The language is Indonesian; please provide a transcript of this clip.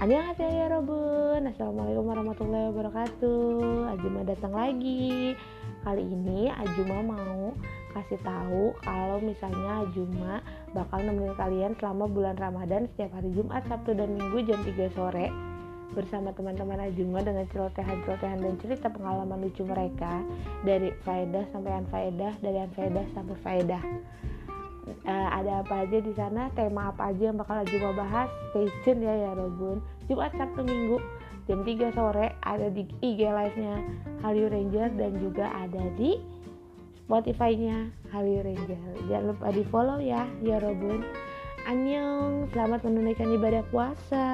Annyeonghaseyo ya Robun. Assalamualaikum warahmatullahi wabarakatuh. Ajuma datang lagi. Kali ini Ajuma mau kasih tahu kalau misalnya Ajuma bakal nemenin kalian selama bulan Ramadan setiap hari Jumat, Sabtu, dan Minggu jam 3 sore bersama teman-teman Ajuma dengan celotehan-celotehan dan cerita pengalaman lucu mereka dari faedah sampai anfaedah, dari anfaedah sampai faedah. Uh, ada apa aja di sana, tema apa aja yang bakal Ajuma bahas, stay tune ya ya Robun. Jumat, Sabtu, Minggu jam 3 sore ada di IG live-nya Hallyu Ranger dan juga ada di Spotify-nya Hallyu Ranger. Jangan lupa di follow ya, ya Robun. Annyeong, selamat menunaikan ibadah puasa.